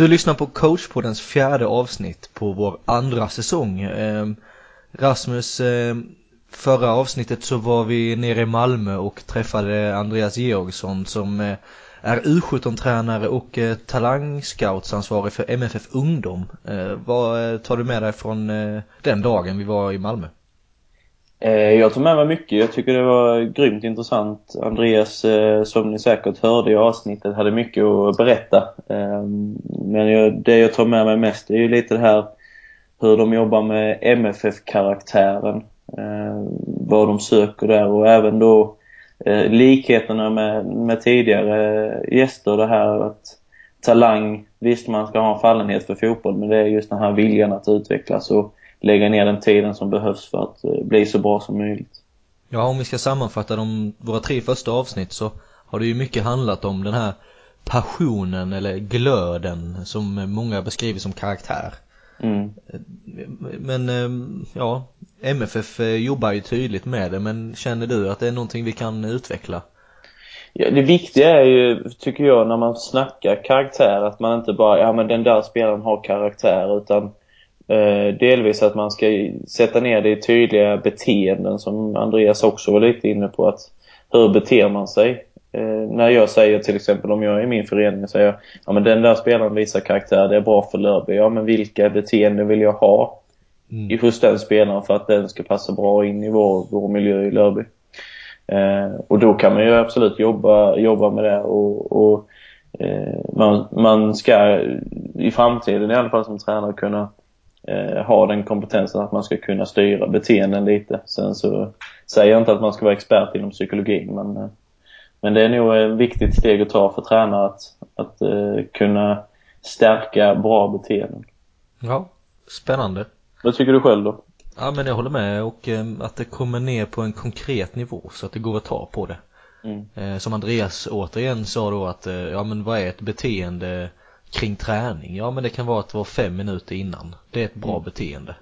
Du lyssnar på coachpoddens fjärde avsnitt på vår andra säsong. Ehm, Rasmus, ehm, förra avsnittet så var vi nere i Malmö och träffade Andreas Georgsson som eh, är U17-tränare och eh, talangscoutsansvarig för MFF Ungdom. Eh, vad tar du med dig från den dagen vi var i Malmö? Eh, jag tog med mig mycket. Jag tycker det var grymt intressant. Andreas, eh, som ni säkert hörde i avsnittet, hade mycket att berätta. Ehm, men det jag tar med mig mest är ju lite det här hur de jobbar med MFF-karaktären. Ehm, vad de söker där och även då eh, likheterna med, med tidigare gäster. Det här att talang, visst man ska ha en fallenhet för fotboll men det är just den här viljan att utvecklas. Och lägga ner den tiden som behövs för att eh, bli så bra som möjligt. Ja, om vi ska sammanfatta de, våra tre första avsnitt så har det ju mycket handlat om den här passionen eller glöden som många beskriver som karaktär. Mm. Men ehm, ja, MFF jobbar ju tydligt med det men känner du att det är någonting vi kan utveckla? Ja, det viktiga är ju, tycker jag, när man snackar karaktär att man inte bara, ja men den där spelaren har karaktär utan delvis att man ska sätta ner det i tydliga beteenden som Andreas också var lite inne på. att Hur beter man sig? Eh, när jag säger till exempel om jag är i min förening och säger ja men den där spelaren visar karaktär, det är bra för Lörby. Ja men vilka beteenden vill jag ha mm. hos den spelaren för att den ska passa bra in i vår, vår miljö i Lörby? Eh, och då kan man ju absolut jobba, jobba med det och, och eh, man, man ska i framtiden i alla fall som tränare kunna eh, har den kompetensen att man ska kunna styra beteenden lite. Sen så säger jag inte att man ska vara expert inom psykologin men, eh, men det är nog ett viktigt steg att ta för tränare att, att eh, kunna stärka bra beteenden. Ja, spännande. Vad tycker du själv då? Ja men jag håller med och eh, att det kommer ner på en konkret nivå så att det går att ta på det. Mm. Eh, som Andreas återigen sa då att, eh, ja men vad är ett beteende kring träning, ja men det kan vara att vara fem minuter innan. Det är ett bra mm. beteende.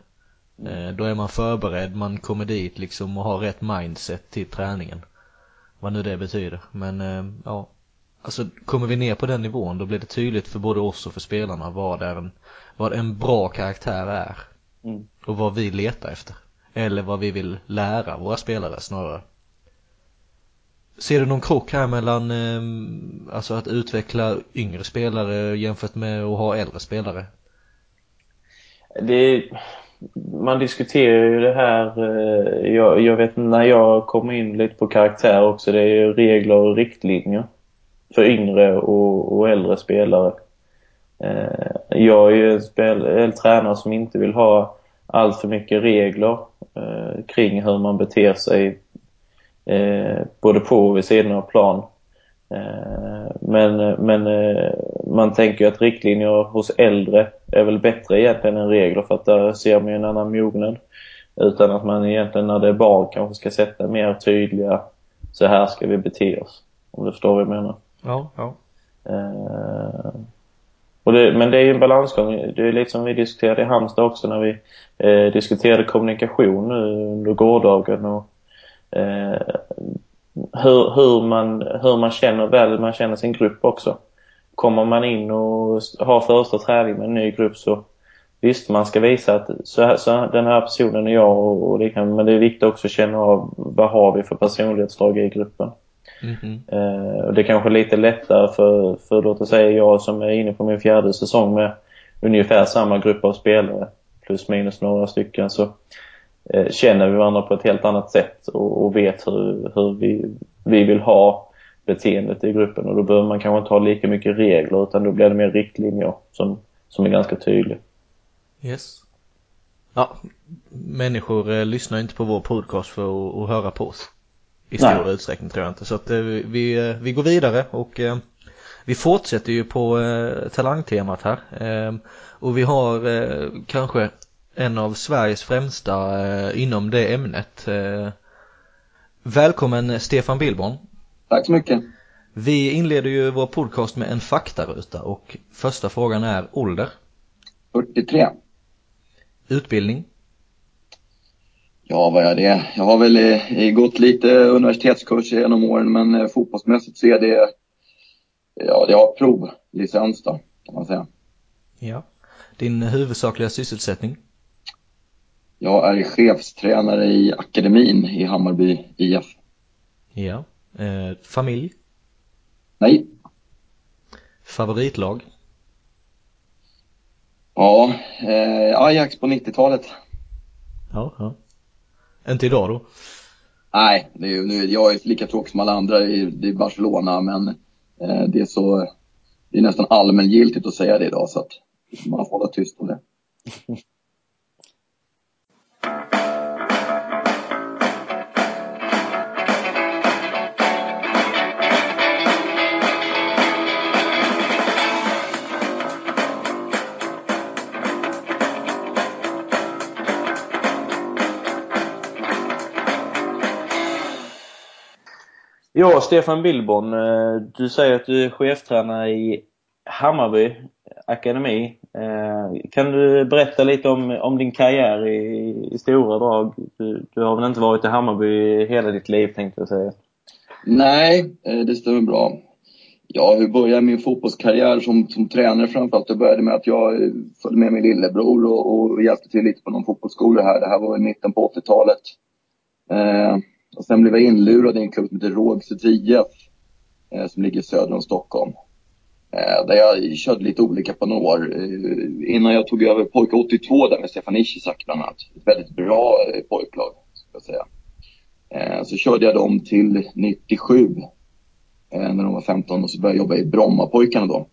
Eh, då är man förberedd, man kommer dit liksom och har rätt mindset till träningen. Vad nu det betyder. Men eh, ja, alltså kommer vi ner på den nivån då blir det tydligt för både oss och för spelarna vad, är en, vad en bra karaktär är. Mm. Och vad vi letar efter. Eller vad vi vill lära våra spelare snarare. Ser du någon krock här mellan eh, alltså att utveckla yngre spelare jämfört med att ha äldre spelare? Det, man diskuterar ju det här, eh, jag, jag, vet när jag kommer in lite på karaktär också, det är ju regler och riktlinjer för yngre och, och äldre spelare. Eh, jag är ju en, spel, en tränare som inte vill ha allt för mycket regler eh, kring hur man beter sig eh, både på och vid sidan av plan. Eh, men men eh, man tänker ju att riktlinjer hos äldre är väl bättre egentligen än regler för att där ser man ju en annan mognad. Utan att man egentligen när det är barn kanske ska sätta mer tydliga så här ska vi bete oss. Om du förstår vad jag menar. Ja, ja. Eh, det, men det är ju en balansgång. Det är lite som vi diskuterade i Halmstad också när vi eh, diskuterade kommunikation nu under gårdagen och hur, hur, man, hur man känner väl man känner sin grupp också. Kommer man in och har första träning med en ny grupp så visst man ska visa att så här, så den här personen är jag och, och liknande men det är viktigt också att känna av vad har vi för personlighetsdrag i gruppen. Mm -hmm. eh, och det är kanske lite lättare för, för låt oss säga jag som är inne på min fjärde säsong med ungefär samma grupp av spelare plus minus några stycken så Eh, känner vi varandra på ett helt annat sätt och, och vet hur, hur vi, vi vill ha beteendet i gruppen och då behöver man kanske inte ha lika mycket regler utan då blir det mer riktlinjer som, som är ganska tydliga. Yes. Ja, människor eh, lyssnar inte på vår podcast för att, att höra på oss. I stor Nej. utsträckning tror jag inte. Så att eh, vi, eh, vi går vidare och eh, vi fortsätter ju på eh, talangtemat här. Eh, och vi har kanske en av Sveriges främsta eh, inom det ämnet. Eh, välkommen Stefan Billborn. Tack så mycket. Vi inleder ju vår podcast med en faktaruta och första frågan är ålder. 43. Utbildning? Ja, vad är det? Jag har väl eh, gått lite universitetskurser genom åren men eh, fotbollsmässigt så är det, ja, det har provlicens då kan man säga. Ja. Din huvudsakliga sysselsättning? Jag är chefstränare i akademin i Hammarby IF. Ja. Eh, familj? Nej. Favoritlag? Ja, eh, Ajax på 90-talet. Ja, ja. Inte idag då? Nej, är, nu, jag är lika tråkig som alla andra i, i Barcelona, men eh, det är så, det är nästan allmängiltigt att säga det idag så att man får hålla tyst om det. Ja, Stefan Billborn. Eh, du säger att du är cheftränare i Hammarby Akademi. Eh, kan du berätta lite om, om din karriär i, i stora drag? Du, du har väl inte varit i Hammarby hela ditt liv tänkte jag säga? Nej, eh, det stämmer bra. Ja, hur började min fotbollskarriär som, som tränare framförallt? Det började med att jag följde med min lillebror och, och hjälpte till lite på någon fotbollsskola här. Det här var i mitten på 80-talet. Eh, och sen blev jag inlurad i en klubb som heter Rågsveds IF eh, som ligger söder om Stockholm. Eh, där jag körde lite olika på några år. Eh, innan jag tog över Pojke 82 där med Stefan Ishizak bland annat. Ett väldigt bra eh, pojklag, ska jag säga. Eh, så körde jag dem till 97 eh, när de var 15 och så började jag jobba i Brommapojkarna då.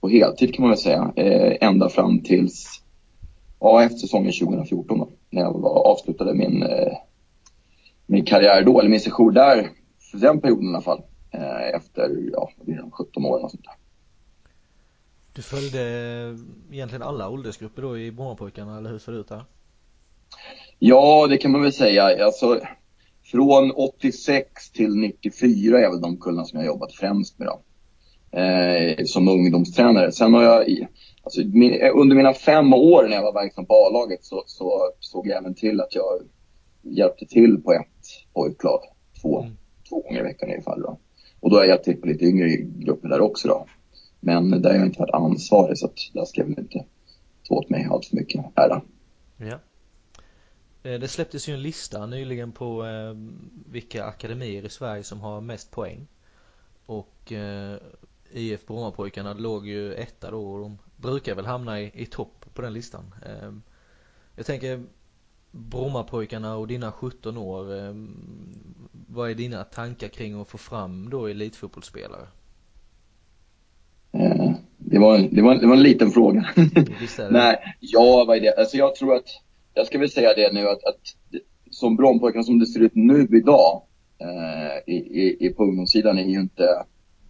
På heltid kan man väl säga. Eh, ända fram tills, ja efter säsongen 2014 då. När jag var, avslutade min eh, min karriär då, eller min session där, för den perioden i alla fall. Eh, efter, ja, 17 år och sånt där. Du följde egentligen alla åldersgrupper då i Brommapojkarna, eller hur ser det ut där? Ja, det kan man väl säga. Alltså, från 86 till 94 är väl de kullarna som jag jobbat främst med då. Eh, som ungdomstränare. Sen har jag, alltså, min, under mina fem år när jag var verksam på A-laget så, så såg jag även till att jag hjälpte till på ett pojklag två, mm. två gånger i veckan ungefär. Då. Och då har jag hjälpt till på lite yngre grupper där också då. Men där har jag inte varit ansvarig så att där ska jag väl inte ta åt mig allt för mycket ära. Ja. Eh, det släpptes ju en lista nyligen på eh, vilka akademier i Sverige som har mest poäng. Och eh, IF Brommapojkarna låg ju etta då och de brukar väl hamna i, i topp på den listan. Jag tänker Brommapojkarna och dina 17 år, eh, vad är dina tankar kring att få fram då elitfotbollsspelare? Eh, det, var, det, var, det var en liten fråga. Nej, ja vad är det? Alltså jag tror att, jag ska väl säga det nu att, att som Brommapojkarna som det ser ut nu idag eh, i, i, på ungdomssidan är ju inte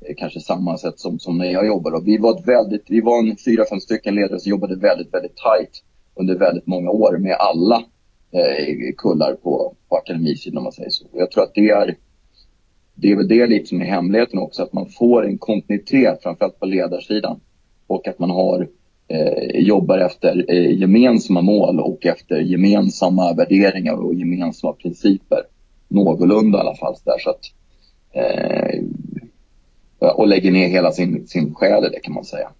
eh, kanske samma sätt som, som när jag jobbade. Vi var ett väldigt, vi var en fyra, fem stycken ledare som jobbade väldigt, väldigt tight under väldigt många år med alla eh, kullar på, på akademisidan om man säger så. Jag tror att det är, det är väl det lite som är hemligheten också, att man får en kontinuitet framförallt på ledarsidan. Och att man har, eh, jobbar efter eh, gemensamma mål och efter gemensamma värderingar och gemensamma principer. Någorlunda i alla fall. Där, så att, eh, och lägger ner hela sin, sin själ i det kan man säga.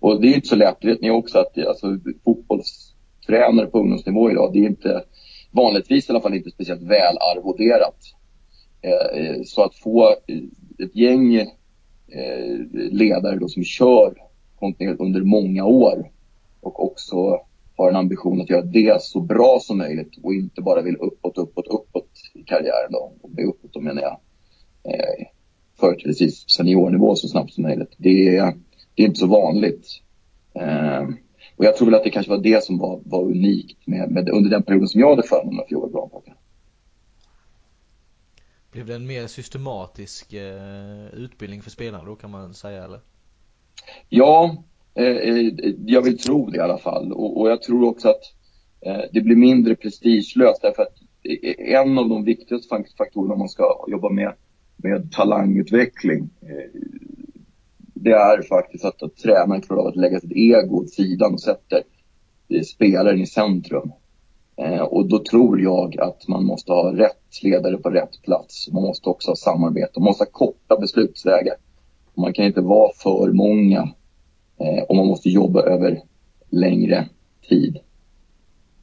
Och det är inte så lätt, vet ni också att alltså, fotbollstränare på ungdomsnivå idag, det är inte vanligtvis i alla fall inte speciellt väl arvoderat. Eh, eh, så att få eh, ett gäng ledare då som kör kontinuerligt under många år och också har en ambition att göra det så bra som möjligt och inte bara vill uppåt, uppåt, uppåt i karriären då. Och med uppåt då menar jag eh, företrädesvis seniornivå så snabbt som möjligt. Det är, det är inte så vanligt. Eh, och jag tror väl att det kanske var det som var, var unikt med, med, under den perioden som jag hade förmånen att få jobba bra på. Blev det en mer systematisk eh, utbildning för spelarna då kan man säga eller? Ja, eh, eh, jag vill tro det i alla fall. Och, och jag tror också att eh, det blir mindre prestigelöst därför att en av de viktigaste faktorerna om man ska jobba med, med talangutveckling eh, det är faktiskt att, att tränaren klarar av att lägga sitt ego åt sidan och sätter eh, spelaren i centrum. Eh, och då tror jag att man måste ha rätt ledare på rätt plats. Man måste också ha samarbete. Man måste ha korta beslutsvägar. Man kan inte vara för många Eh, och man måste jobba över längre tid.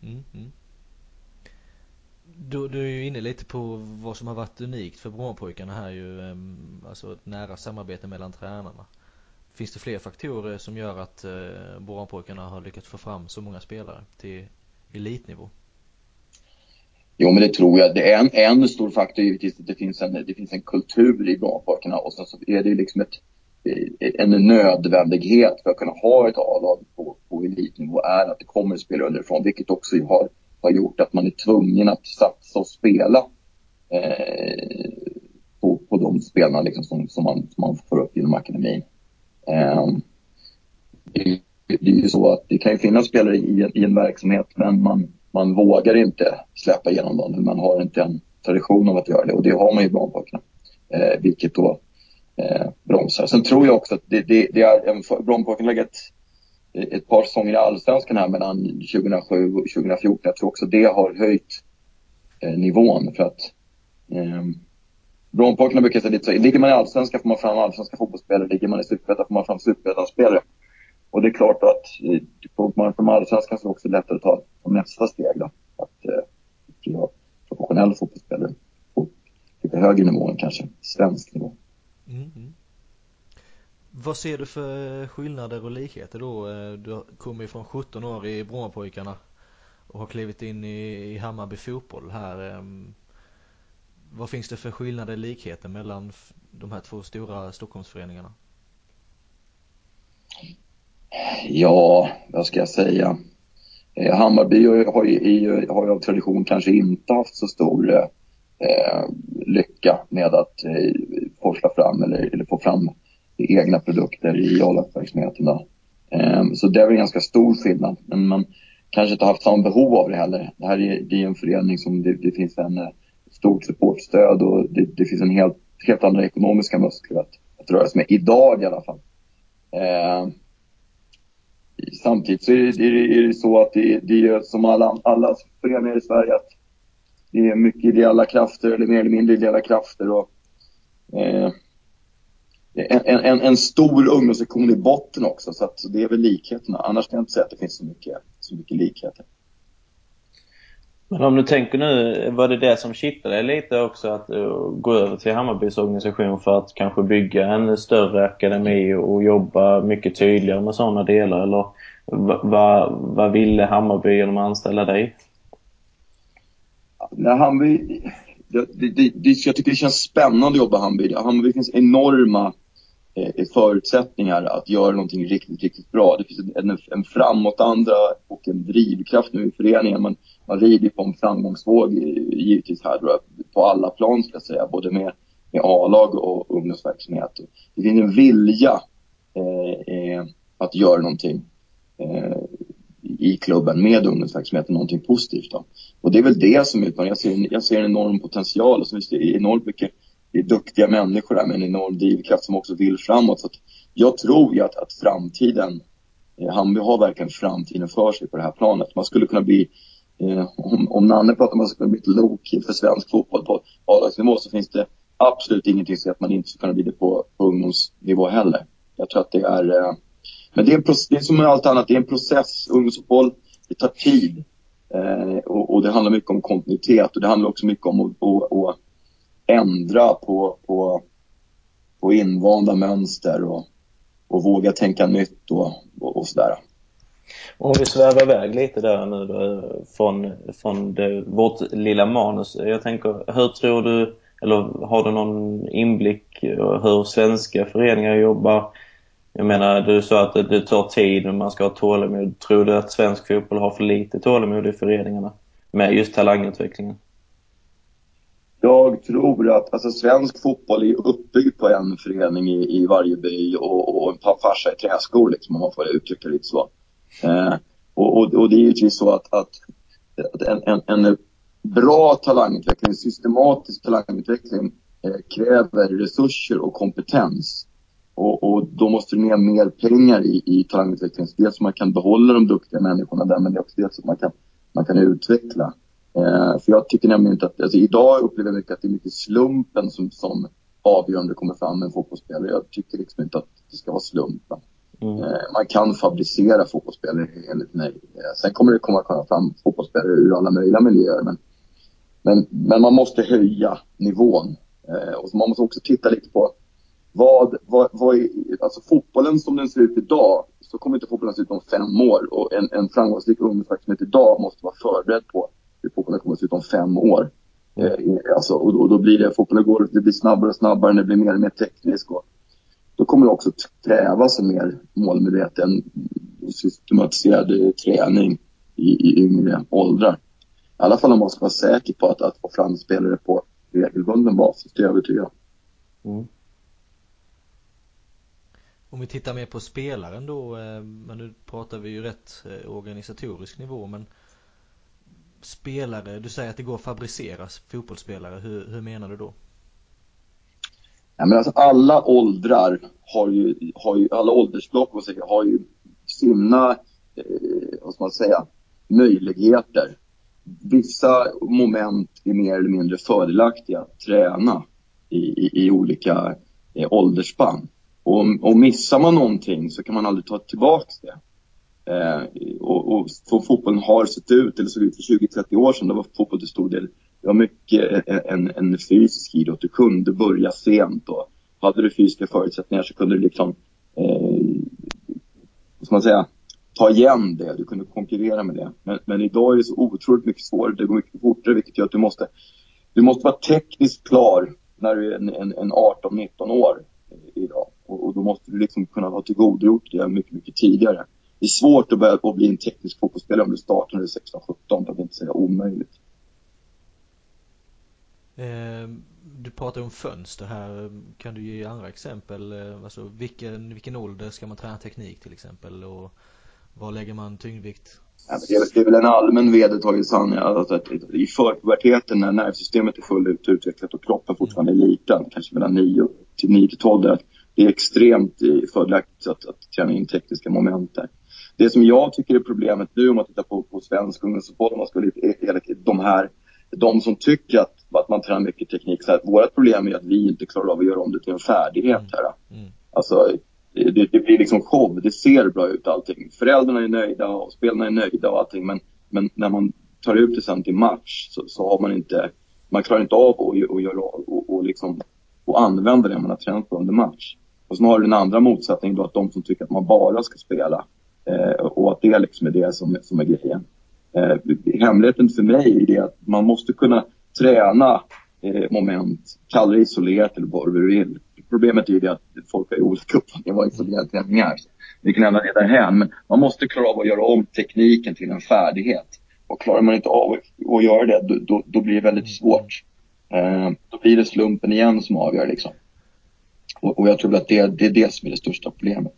Mm, mm. Du, du är ju inne lite på vad som har varit unikt för Brommapojkarna här ju, ehm, alltså ett nära samarbete mellan tränarna. Finns det fler faktorer som gör att eh, Boranpojkarna har lyckats få fram så många spelare till elitnivå? Jo, men det tror jag. Det är en, en stor faktor givetvis att det finns en, det finns en kultur i Boranpojkarna och sen så är det ju liksom ett, en nödvändighet för att kunna ha ett A-lag på, på elitnivå är att det kommer spelare underifrån, vilket också har, har gjort att man är tvungen att satsa och spela eh, på, på de spelarna liksom som, som, man, som man får upp genom akademin. Ehm, det, det är ju så att det kan ju finnas spelare i, i en verksamhet men man man vågar inte släppa igenom dem. Man har inte en tradition av att göra det och det har man ju i Brommapojkarna. Eh, vilket då eh, bromsar. Sen tror jag också att det, det, det är en, Brommapojkarna har legat ett par säsonger i Allsvenskan här mellan 2007 och 2014. Jag tror också det har höjt eh, nivån för att eh, Brommapojkarna brukar säga lite så, ligger man i Allsvenskan får man fram allsvenska fotbollsspelare, ligger man i Superettan får man fram superettan-spelare. Och det är klart att eh, får man från allsvenskan så är det också lättare att ta, nästa steg då. Att eh, bli professionell fotbollsspelare på lite högre nivå än kanske svensk nivå. Mm. mm. Vad ser du för skillnader och likheter då? Eh, du kommer ju från 17 år i Brommapojkarna och har klivit in i, i Hammarby fotboll här. Ehm, vad finns det för skillnader likheter mellan de här två stora Stockholmsföreningarna? Ja, vad ska jag säga? Eh, Hammarby har ju, har ju av tradition kanske inte haft så stor eh, lycka med att eh, forsla fram eller, eller få fram egna produkter i A-lagsverksamheten. Eh, så det är väl en ganska stor skillnad. Men man kanske inte haft samma behov av det heller. Det här är, det är en förening som det, det finns en eh, stort supportstöd och det, det, finns en helt, helt andra ekonomiska muskler att, att röra sig med. Idag i alla fall. Eh, samtidigt så är det, är det så att det, det är som alla, alla föreningar i Sverige att det är mycket ideella krafter, eller mer eller mindre ideella krafter. Och, eh, en, en, en stor ungdomssektion i botten också, så att det är väl likheterna. Annars kan jag inte säga att det finns så mycket, så mycket likheter. Men om du tänker nu, var det det som kittlade lite också att uh, gå över till Hammarbys organisation för att kanske bygga en större akademi och jobba mycket tydligare med sådana delar? Eller vad, vad ville Hammarby genom att anställa dig? Nej, Hammarby, det, det, det, jag tycker det känns spännande att jobba i Hammarby. Hammarby finns enorma Eh, förutsättningar att göra någonting riktigt, riktigt bra. Det finns en, en framåtanda och en drivkraft nu i föreningen. Man, man rider på en framgångsvåg givetvis här då, på alla plan ska jag säga, både med, med A-lag och ungdomsverksamhet. Det finns en vilja eh, eh, att göra någonting eh, i klubben med ungdomsverksamheten, någonting positivt då. Och det är väl det som är utmaningen. Jag ser, jag ser en enorm potential och så finns det enormt mycket det är duktiga människor där med en enorm drivkraft som också vill framåt. Så jag tror ju att, att framtiden, eh, Hammarby har verkligen framtiden för sig på det här planet. Man skulle kunna bli Eh, om, om Nanne pratar om att man kunna bli ett lok för svensk fotboll på A-lagsnivå så finns det absolut ingenting som säger att man inte skulle kunna bli det på, på ungdomsnivå heller. Jag tror att det är, eh, men det är, process, det är som med allt annat, det är en process. Ungdomsfotboll, det tar tid. Eh, och, och, det handlar mycket om kontinuitet och det handlar också mycket om att, att ändra på, på, på invanda mönster och, och våga tänka nytt och, och, och sådär. Om vi svävar iväg lite där nu då, från, från det, vårt lilla manus. Jag tänker, hur tror du, eller har du någon inblick i hur svenska föreningar jobbar? Jag menar, du sa att det tar tid och man ska ha tålamod. Tror du att svensk fotboll har för lite tålamod i föreningarna med just talangutvecklingen? Jag tror att alltså, svensk fotboll är uppbyggd på en förening i, i varje by och, och en farsa i träskor, liksom, om man får uttrycka det lite så. Eh, och, och, och, det är givetvis så att, att, att en, en, en, bra talangutveckling, systematisk talangutveckling eh, kräver resurser och kompetens. Och, och, då måste det ner mer pengar i, i talangutveckling. Dels så man kan behålla de duktiga människorna där, men det är också dels så man kan, man kan utveckla. Eh, för jag tycker nämligen inte att, alltså idag upplever jag mycket att det är mycket slumpen som, som avgör om det kommer fram en fotbollsspelare. Jag tycker liksom inte att det ska vara slumpen. Mm. Man kan fabricera fotbollsspelare enligt mig. Sen kommer det komma fram fotbollsspelare ur alla möjliga miljöer. Men, men, men man måste höja nivån. Och man måste också titta lite på vad, vad, vad är, alltså fotbollen som den ser ut idag, så kommer inte fotbollen se ut om fem år. Och en, en framgångsrik ungdomsverksamhet idag måste vara förberedd på hur fotbollen kommer att se ut om fem år. Eh, alltså, och, och, då blir det, fotbollen går, det blir snabbare och snabbare, det blir mer och mer tekniskt. Och då kommer det också krävas en mer målmedveten och systematiserad träning i, i yngre åldrar. I alla fall om man ska vara säker på att, att få fram spelare på regelbunden basis, det är jag övertygad om. Mm. Om vi tittar mer på spelaren då, eh, men nu pratar vi ju rätt eh, organisatorisk nivå men spelare, du säger att det går att fabricera fotbollsspelare, hur, hur menar du då? Ja, men alltså alla åldrar har ju, har ju alla åldersblock har ju sina, eh, vad ska man säga, möjligheter. Vissa moment är mer eller mindre fördelaktiga att träna i, i, i olika eh, åldersspann. Och, och missar man någonting så kan man aldrig ta tillbaka det. Eh, och, och så fotbollen har sett ut, eller såg ut för 20-30 år sedan, då var fotboll till stor del det var mycket en, en fysisk idrott. Du kunde börja sent och hade du fysiska förutsättningar så kunde du liksom, eh, vad ska man säga, ta igen det. Du kunde konkurrera med det. Men, men idag är det så otroligt mycket svårare. Det går mycket fortare vilket gör att du måste, du måste vara tekniskt klar när du är en, en, en 18-19 år idag. Och, och, då måste du liksom kunna ha tillgodogjort det mycket, mycket tidigare. Det är svårt att, börja, att bli en teknisk fotbollsspelare om du startar när du är 16-17, för att inte säga omöjligt. Eh, du pratar om fönster här. Kan du ge andra exempel? Eh, alltså vilken, vilken ålder ska man träna teknik till exempel? Och var lägger man tyngdvikt? Ja, det, är, det, är, väl en allmän vedertagen sanning att, att, i förpuberteten när nervsystemet är fullt utvecklat och kroppen fortfarande är liten, kanske mellan 9 till 9 till 12, där, det är extremt fördelaktigt att, att träna in tekniska moment där. Det som jag tycker är problemet nu om man tittar på, på svensk ungdomsfotboll, om man ska lite elak, de här, de som tycker att, att man tränar mycket teknik, så här, vårt problem är att vi inte klarar av att göra om det till en färdighet här. Mm. Alltså, det, det, blir liksom show, det ser bra ut allting. Föräldrarna är nöjda och spelarna är nöjda och allting, men, men när man tar ut det sen till match så, så har man inte, man klarar inte av att, att göra och, och liksom och använda det man har tränat på under match. Och sen har du den andra motsättningen då att de som tycker att man bara ska spela Eh, och att det liksom är det som, som är grejen. Eh, hemligheten för mig är det att man måste kunna träna eh, moment, kalla det isolerat eller vad du vill. Problemet är ju det att folk har olika uppfattningar vad isolerade träningar är. Vi kan lämna det därhän, men man måste klara av att göra om tekniken till en färdighet. Och klarar man inte av att göra det, då, då, då blir det väldigt svårt. Eh, då blir det slumpen igen som avgör liksom. Och, och jag tror att det, det är det som är det största problemet.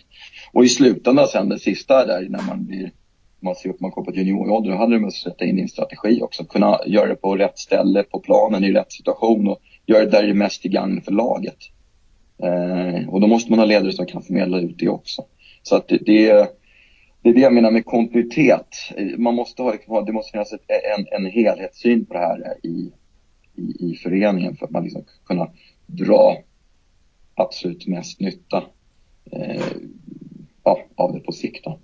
Och i slutändan sen det sista där när man blir man ser upp, man kommer på juniorålder, då hade de måste sätta in din strategi också. Kunna göra det på rätt ställe, på planen, i rätt situation och göra det där det är mest till gagn för laget. Eh, och då måste man ha ledare som kan förmedla ut det också. Så att det, det, det är det jag menar med kontinuitet. Man måste ha, det måste finnas ett, en, en helhetssyn på det här i, i, i föreningen för att man liksom kunna dra absolut mest nytta eh, ja, av det på sikt. Då.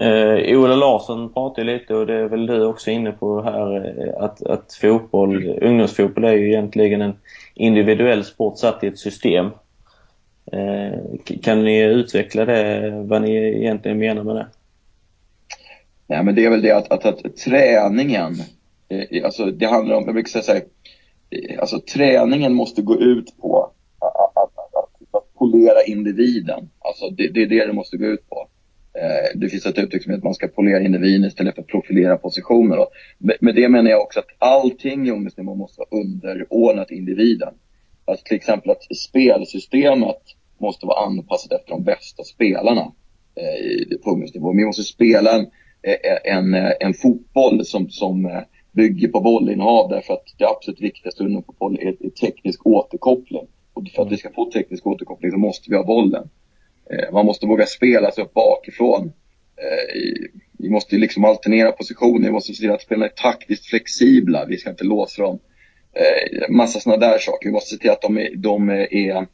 Eh, Ola Larsson pratar lite och det är väl du också inne på här eh, att, att fotboll, ungdomsfotboll är ju egentligen en individuell sport satt i ett system. Eh, kan ni utveckla det, vad ni egentligen menar med det? Nej men det är väl det att, att, att träningen, eh, alltså det handlar om, jag brukar säga så här, eh, alltså träningen måste gå ut på att, att, att, att polera individen. Alltså det, det är det det måste gå ut på. Eh, det finns ett uttryck som heter att man ska polera individen istället för att profilera positioner. Och med det menar jag också att allting i ungdomsnivå måste vara underordnat individen. Alltså till exempel att spelsystemet måste vara anpassat efter de bästa spelarna eh, på ungdomsnivå. Vi måste spela en, eh, en, eh, en fotboll som, som eh, bygger på bollinnehav därför att det absolut viktigaste under fotboll är, är teknisk återkoppling. För att vi ska få teknisk återkoppling så måste vi ha bollen. Eh, man måste våga spela sig upp bakifrån. Eh, vi måste liksom alternera positioner, vi måste se till att spelarna är taktiskt flexibla, vi ska inte låsa dem. Eh, massa sådana där saker. Vi måste se till att de är, de är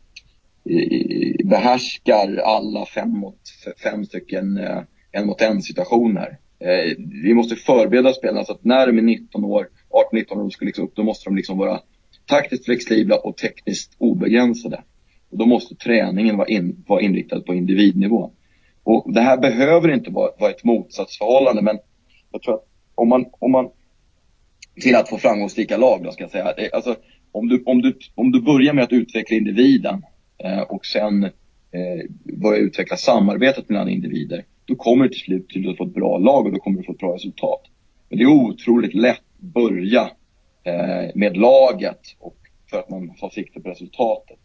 behärskar alla fem, mot, fem stycken eh, en mot en situationer. Eh, vi måste förbereda spelarna så att när de är 19 år, 18-19 år, ska liksom upp, då måste de liksom vara taktiskt flexibla och tekniskt obegränsade. Och då måste träningen vara, in, vara inriktad på individnivå. Och det här behöver inte vara, vara ett motsatsförhållande, men jag tror att om man, om man till att få framgångsrika lag då ska jag säga. Alltså, om, du, om, du, om du börjar med att utveckla individen eh, och sen eh, börja utveckla samarbetet mellan individer. Då kommer du till slut till att få ett bra lag och då kommer du få ett bra resultat. Men det är otroligt lätt att börja med laget och för att man har sikte på resultatet.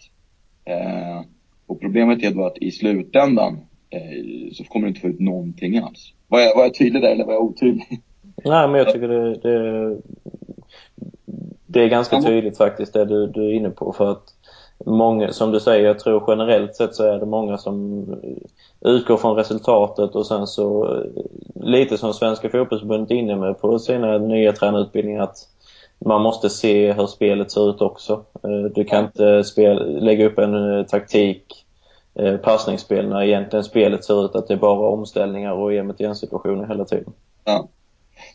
Eh, och problemet är då att i slutändan eh, så kommer du inte få ut någonting alls. Var jag, var jag tydlig där eller var jag otydlig? Nej, men jag tycker det, det, det är ganska tydligt faktiskt det du, du är inne på. För att många, som du säger, jag tror generellt sett så är det många som utgår från resultatet och sen så lite som Svenska fotbollsförbundet är inne med på sina nya tränarutbildningar att man måste se hur spelet ser ut också. Eh, du kan inte spel, lägga upp en eh, taktik, eh, passningsspel, när egentligen spelet ser ut att det är bara omställningar och en mot en situationer hela tiden. Ja.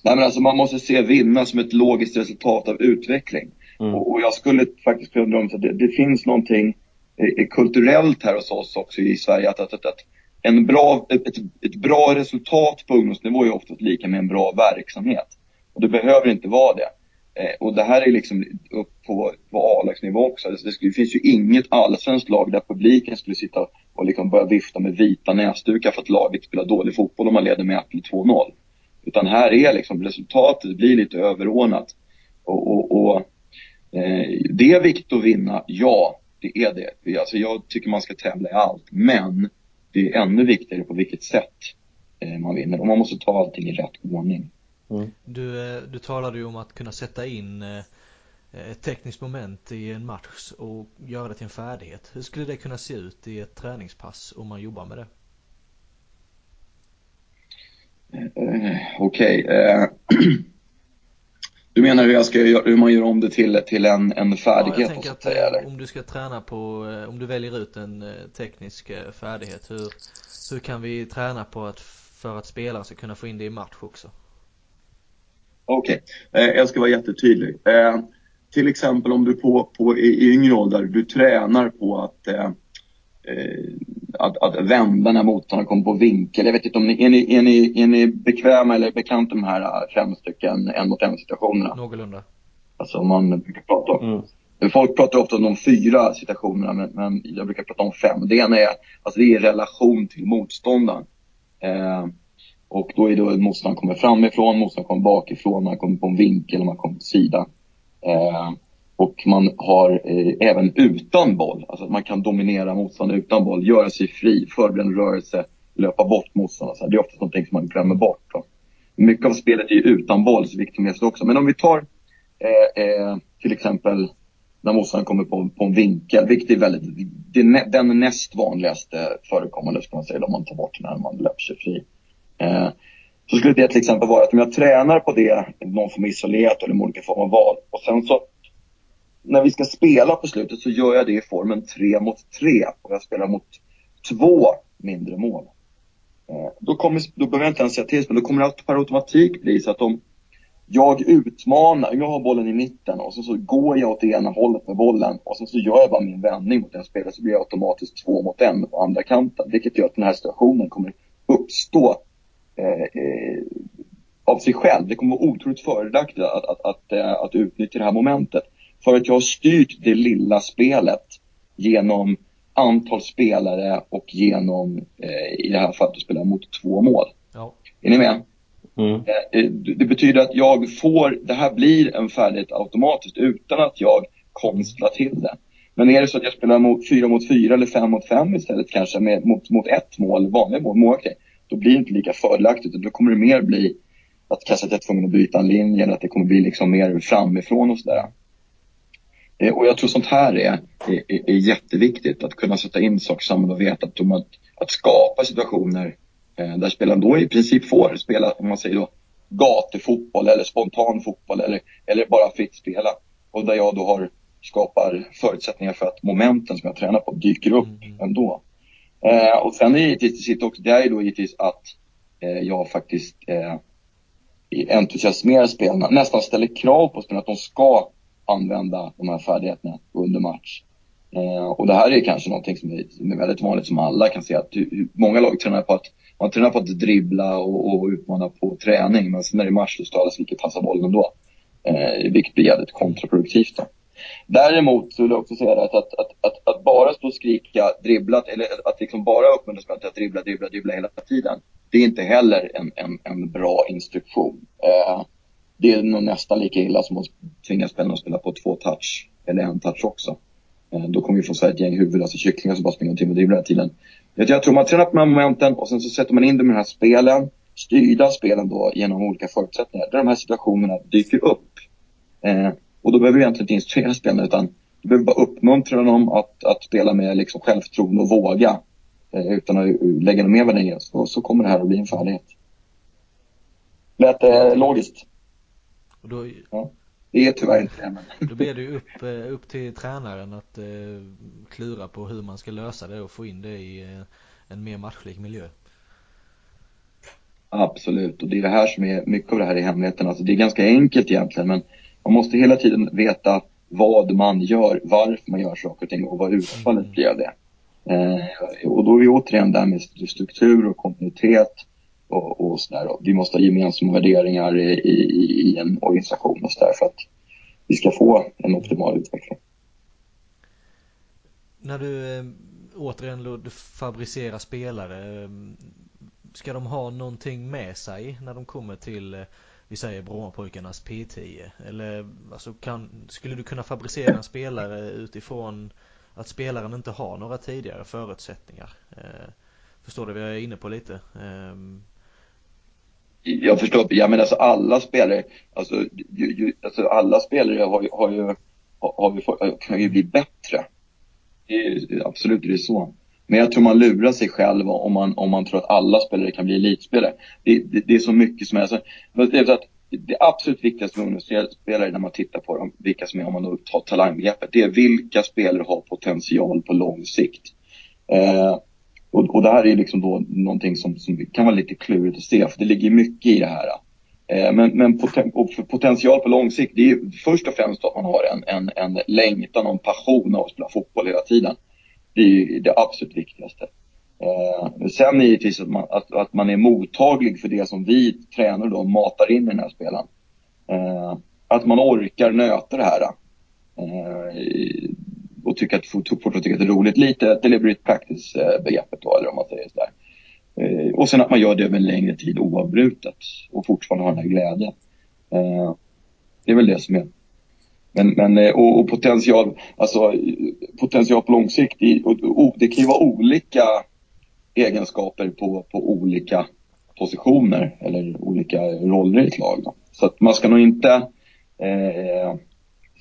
Nej men alltså man måste se vinna som ett logiskt resultat av utveckling. Mm. Och, och, jag skulle faktiskt kunna drömma att det, det finns någonting eh, kulturellt här hos oss också i Sverige att, att, att, att en bra, ett, ett bra resultat på ungdomsnivå är ofta lika med en bra verksamhet. Och det behöver inte vara det. Eh, och det här är liksom upp på, på A-lagsnivå också. Det, det, det, finns ju inget allsvenskt lag där publiken skulle sitta och liksom börja vifta med vita näsdukar för att laget spelar dålig fotboll om man leder med 1 eller 2-0. Utan här är liksom resultatet blir lite överordnat. Och, och, och eh, det är viktigt att vinna, ja det är det. Alltså jag tycker man ska tävla i allt. Men det är ännu viktigare på vilket sätt eh, man vinner. Och man måste ta allting i rätt ordning. Mm. Du, eh, du talade ju om att kunna sätta in eh, ett tekniskt moment i en match och göra det till en färdighet. Hur skulle det kunna se ut i ett träningspass om man jobbar med det? Uh, Okej. Okay. Du menar hur, jag ska, hur man gör om det till, till en, en färdighet? Ja, jag tänker att säga, om du ska träna på, om du väljer ut en teknisk färdighet, hur, hur kan vi träna på att för att spelare ska kunna få in det i match också? Okej, okay. eh, jag ska vara jättetydlig. Eh, till exempel om du på, på, i, yngre ålder, du tränar på att, eh, eh att, att vända när motståndaren kommer på vinkel. Jag vet inte om ni är, ni, är, ni, är ni bekväma eller bekanta med de här fem stycken en mot en situationerna? Någorlunda. Alltså om man brukar prata om. Mm. Folk pratar ofta om de fyra situationerna men, men, jag brukar prata om fem. Det ena är, alltså det är relation till motståndaren. Och då är det motståndaren kommer framifrån, motståndaren kommer bakifrån, man kommer på en vinkel och man kommer på sidan. Eh, och man har eh, även utan boll, alltså man kan dominera motståndaren utan boll, göra sig fri, förbereda en rörelse, löpa bort motståndaren. Det är ofta någonting som man glömmer bort. Då. Mycket av spelet är ju utan boll, så viktigt med också. Men om vi tar eh, eh, till exempel när motståndaren kommer på, på en vinkel, vilket är väldigt, det är den näst vanligaste förekommande, ska man säga, om man tar bort när man löper sig fri. Eh, så skulle det till exempel vara att om jag tränar på det, någon form av isolerat eller olika former av val. Och sen så när vi ska spela på slutet så gör jag det i formen 3 mot 3 och jag spelar mot två mindre mål. Eh, då, kommer, då behöver jag inte ens säga till, men då kommer det per automatik bli så att om jag utmanar, jag har bollen i mitten och så, så går jag åt det ena hållet med bollen och sen så gör jag bara min vändning mot den spelaren så blir jag automatiskt två mot en på andra kanten. Vilket gör att den här situationen kommer uppstå av sig själv. Det kommer vara otroligt fördelaktigt att, att, att, eh, att, utnyttja det här momentet. För att jag har styrt det lilla spelet genom antal spelare och genom, eh, i det här fallet, att spela mot två mål. Ja. Är ni med? Mm. Eh, det betyder att jag får, det här blir en färdighet automatiskt utan att jag konstlar till det. Men är det så att jag spelar mot fyra mot fyra eller fem mot fem istället kanske med, mot, mot ett mål, vanliga mål, målgrej då blir det inte lika fördelaktigt. Då kommer det mer bli att jag är tvungen att byta en linje eller att det kommer bli liksom mer framifrån och sådär. Och jag tror sånt här är, är, är jätteviktigt. Att kunna sätta in saker samman och veta att, att, att skapa situationer eh, där spelaren då i princip får spela, om man säger då, gatufotboll eller spontan fotboll eller, eller bara fritt spela. Och där jag då har skapar förutsättningar för att momenten som jag tränar på dyker upp mm. ändå. Eh, och sen är givetvis, det sitter också, det är ju då givetvis att eh, jag faktiskt eh, entusiasmerar spelarna, nästan ställer krav på spelarna att de ska använda de här färdigheterna under match. Eh, och det här är kanske någonting som är, som är, väldigt vanligt som alla kan se att många lag tränar på att man tränar på att dribbla och, och utmana på träning men sen när det är match då står alla vilket passar bollen då. Eh, vilket blir jävligt kontraproduktivt då. Däremot så vill jag också säga att, att, att, att, att bara stå och skrika dribblat eller att liksom bara uppmuntra spelarna till att dribbla, dribbla, dribbla hela tiden. Det är inte heller en, en, en bra instruktion. Eh, det är nog nästan lika illa som att tvinga spelarna att spela på två touch eller en touch också. Eh, då kommer vi få så ett gäng huvudlösa alltså kycklingar som bara springer omkring och dribblar hela tiden. Jag tror man tränar på de här momenten och sen så sätter man in dem i de här spelen, styrda spelen då genom olika förutsättningar. Där de här situationerna dyker upp. Eh, och då behöver vi egentligen inte instruera spelarna utan du behöver bara uppmuntra dem att, att spela med liksom självförtroende och våga. Eh, utan att lägga någon mer värdering så, så kommer det här att bli en färdighet. Lät det logiskt? Och då, ja. Det är tyvärr inte det. Men... Då blir det ju upp, eh, upp till tränaren att eh, klura på hur man ska lösa det och få in det i eh, en mer matchlik miljö. Absolut, och det är det här som är, mycket av det här är hemligheten. Alltså det är ganska enkelt egentligen men man måste hela tiden veta vad man gör, varför man gör saker och ting och vad utfallet blir av det. Eh, och då är vi återigen där med struktur och kontinuitet och, och sådär. Vi måste ha gemensamma värderingar i, i, i en organisation och sådär för att vi ska få en optimal utveckling. När du eh, återigen fabricerar spelare, eh, ska de ha någonting med sig när de kommer till, eh, vi säger Brommapojkarnas P10? Eller alltså kan, skulle du kunna fabricera en spelare utifrån att spelaren inte har några tidigare förutsättningar? Eh, förstår du vad jag är inne på lite? Eh, jag förstår, jag men alltså alla spelare, alltså, ju, ju, alltså alla spelare har ju, har ju, har, har kan ju bli bättre. Det är, absolut, det är så. Men jag tror man lurar sig själv om man, om man tror att alla spelare kan bli elitspelare. Det, det, det är så mycket som är så. Alltså, att det absolut viktigaste med ungdomsspelare när man tittar på dem, vilka som är, om man då tar talangbegreppet, det är vilka spelare har potential på lång sikt. Eh, och, och det här är liksom då någonting som, som kan vara lite klurigt att se, för det ligger mycket i det här. Eh, men, men poten, potential på lång sikt, det är ju först och främst att man har en, en, en längtan och en passion av att spela fotboll hela tiden. Det är ju det absolut viktigaste. Eh, sen givetvis att man, att, att man är mottaglig för det som vi tränare då matar in i den här spelaren. Eh, att man orkar nöta det här. Eh, och tycka att, fortfarande tycka att det är roligt. Lite deliberate practice-begreppet då, eller om man säger sådär. Eh, och sen att man gör det över en längre tid oavbrutet och fortfarande har den här glädjen. Eh, det är väl det som är men, men eh, och, och, potential, alltså potential på lång sikt, och, och, det kan ju vara olika egenskaper på, på olika positioner eller olika roller i ett lag. Då. Så att man ska nog inte, eh,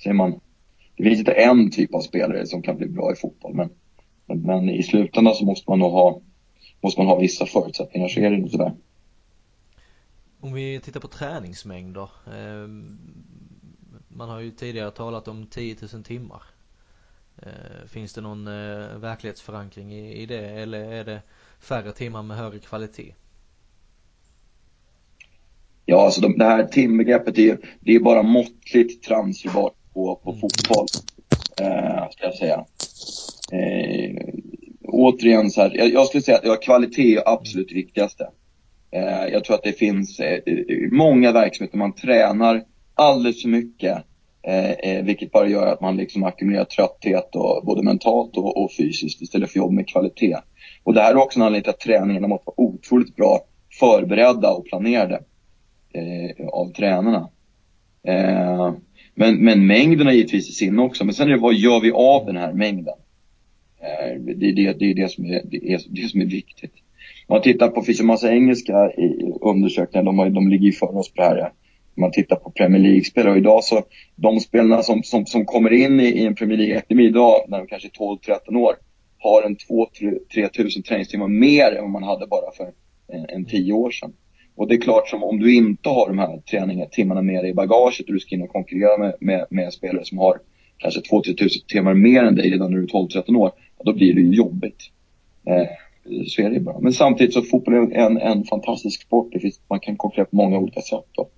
säger man, det finns inte en typ av spelare som kan bli bra i fotboll men, men, men i slutändan så måste man nog ha, måste man ha vissa förutsättningar så är det nog sådär. Om vi tittar på träningsmängder. Eh, man har ju tidigare talat om 10 000 timmar. Eh, finns det någon eh, verklighetsförankring i, det eller är det färre timmar med högre kvalitet? Ja, alltså de, det här timbegreppet är, det är bara måttligt transferbart på, på fotboll. Eh, ska jag säga. Eh, återigen så här, jag, jag skulle säga att ja, kvalitet är absolut det viktigaste. Eh, jag tror att det finns eh, många verksamheter man tränar alldeles för mycket. Eh, eh, vilket bara gör att man liksom ackumulerar trötthet och, både mentalt och, och fysiskt istället för jobb med kvalitet. Och det här är också en anledning till att träningarna måste vara otroligt bra förberedda och planerade eh, av tränarna. Eh, men, men mängden har givetvis i sinne också. Men sen är det vad gör vi av den här mängden? Eh, det är det, det, är det, som, är, det, är, det som är viktigt. Om man tittar på, det finns en massa engelska undersökningar, de, har, de ligger ju före oss på det här. Om man tittar på Premier League-spelare och idag så, de spelarna som, som, som kommer in i, i en Premier League-akademi idag, när de kanske är 12-13 år, har en 2-3 tusen träningstimmar mer än vad man hade bara för en, en 10 år sedan. Och det är klart som om du inte har de här träningarna, timmarna med dig i bagaget och du ska in och konkurrera med, med, med spelare som har kanske 2000 timmar mer än dig redan när du är 12-13 år, då blir det ju jobbigt. Eh, så är det bara. Men samtidigt så fotboll är en, en fantastisk sport. Det finns, man kan konkurrera på många olika sätt. Då.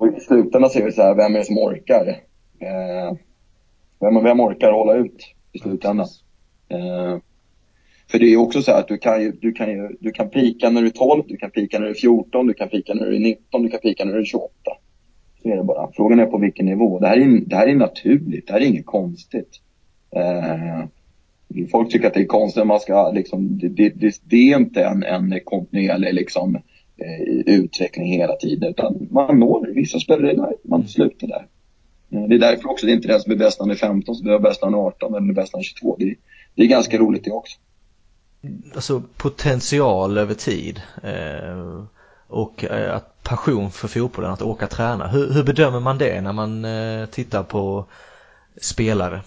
Och i slutändan så är det så här, vem är det som orkar? Eh, vem, vem orkar hålla ut i slutändan? Eh, för det är också så här att du kan, ju, du, kan ju, du kan pika när du är 12, du kan pika när du är 14, du kan pika när du är 19, du kan pika när du är 28. Så är det bara. Frågan är på vilken nivå. Det här är, det här är naturligt, det här är inget konstigt. Eh, folk tycker att det är konstigt, man ska liksom, det, det, det, är inte en, en kontinuerlig liksom, eh, utveckling hela tiden. Utan man når, vissa spelare där, man slutar där. Eh, det är därför också det är inte den som är bäst när han är 15 som är bäst när han är 18 eller bäst när han är 22. Det, det är ganska roligt det också. Alltså potential över tid eh, och eh, att passion för fotbollen, att åka träna. Hur, hur bedömer man det när man eh, tittar på spelare?